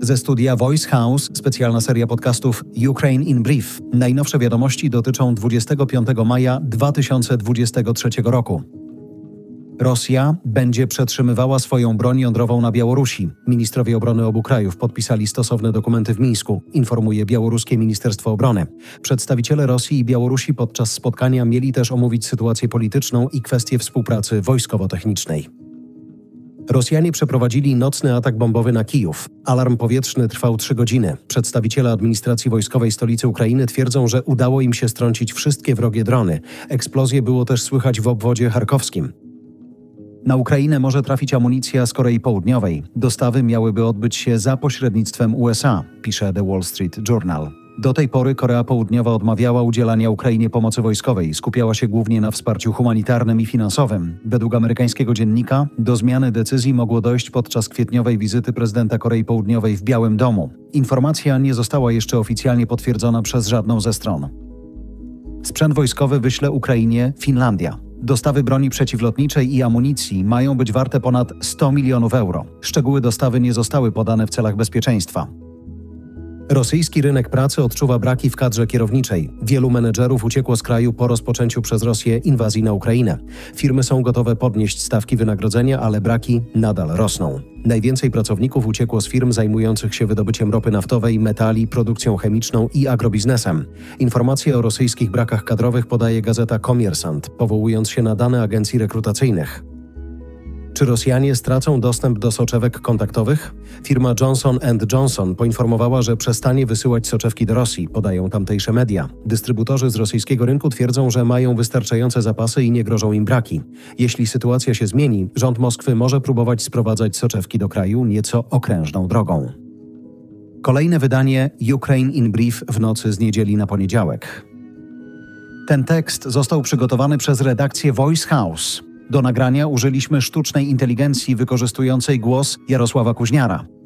Ze studia Voice House specjalna seria podcastów Ukraine in Brief. Najnowsze wiadomości dotyczą 25 maja 2023 roku. Rosja będzie przetrzymywała swoją broń jądrową na Białorusi. Ministrowie obrony obu krajów podpisali stosowne dokumenty w Mińsku, informuje białoruskie Ministerstwo Obrony. Przedstawiciele Rosji i Białorusi podczas spotkania mieli też omówić sytuację polityczną i kwestie współpracy wojskowo-technicznej. Rosjanie przeprowadzili nocny atak bombowy na Kijów. Alarm powietrzny trwał trzy godziny. Przedstawiciele administracji wojskowej stolicy Ukrainy twierdzą, że udało im się strącić wszystkie wrogie drony. Eksplozje było też słychać w obwodzie charkowskim. Na Ukrainę może trafić amunicja z Korei Południowej. Dostawy miałyby odbyć się za pośrednictwem USA, pisze The Wall Street Journal. Do tej pory Korea Południowa odmawiała udzielania Ukrainie pomocy wojskowej, skupiała się głównie na wsparciu humanitarnym i finansowym. Według amerykańskiego dziennika do zmiany decyzji mogło dojść podczas kwietniowej wizyty prezydenta Korei Południowej w Białym Domu. Informacja nie została jeszcze oficjalnie potwierdzona przez żadną ze stron. Sprzęt wojskowy wyśle Ukrainie Finlandia. Dostawy broni przeciwlotniczej i amunicji mają być warte ponad 100 milionów euro. Szczegóły dostawy nie zostały podane w celach bezpieczeństwa. Rosyjski rynek pracy odczuwa braki w kadrze kierowniczej. Wielu menedżerów uciekło z kraju po rozpoczęciu przez Rosję inwazji na Ukrainę. Firmy są gotowe podnieść stawki wynagrodzenia, ale braki nadal rosną. Najwięcej pracowników uciekło z firm zajmujących się wydobyciem ropy naftowej, metali, produkcją chemiczną i agrobiznesem. Informacje o rosyjskich brakach kadrowych podaje gazeta Komiersant, powołując się na dane agencji rekrutacyjnych. Czy Rosjanie stracą dostęp do soczewek kontaktowych? Firma Johnson Johnson poinformowała, że przestanie wysyłać soczewki do Rosji, podają tamtejsze media. Dystrybutorzy z rosyjskiego rynku twierdzą, że mają wystarczające zapasy i nie grożą im braki. Jeśli sytuacja się zmieni, rząd Moskwy może próbować sprowadzać soczewki do kraju nieco okrężną drogą. Kolejne wydanie Ukraine in Brief w nocy z niedzieli na poniedziałek. Ten tekst został przygotowany przez redakcję Voice House. Do nagrania użyliśmy sztucznej inteligencji wykorzystującej głos Jarosława Kuźniara.